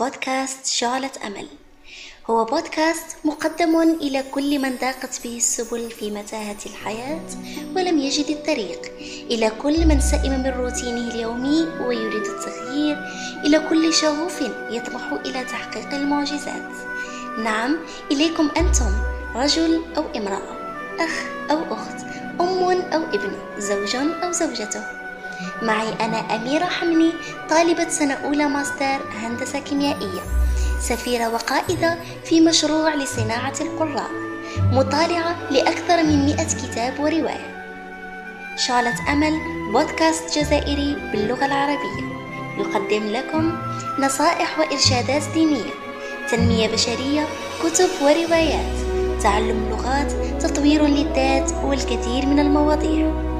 بودكاست شعلة أمل. هو بودكاست مقدم إلى كل من ضاقت به السبل في متاهة الحياة ولم يجد الطريق. إلى كل من سئم من روتينه اليومي ويريد التغيير. إلى كل شغوف يطمح إلى تحقيق المعجزات. نعم إليكم أنتم رجل أو امرأة أخ أو أخت أم أو ابن زوج أو زوجته. معي أنا أميرة حمني طالبة سنة أولى ماستر هندسة كيميائية. سفيرة وقائدة في مشروع لصناعة القراء. مطالعة لأكثر من مئة كتاب ورواية. شالة أمل بودكاست جزائري باللغة العربية. يقدم لكم نصائح وإرشادات دينية تنمية بشرية كتب وروايات تعلم لغات تطوير للذات والكثير من المواضيع.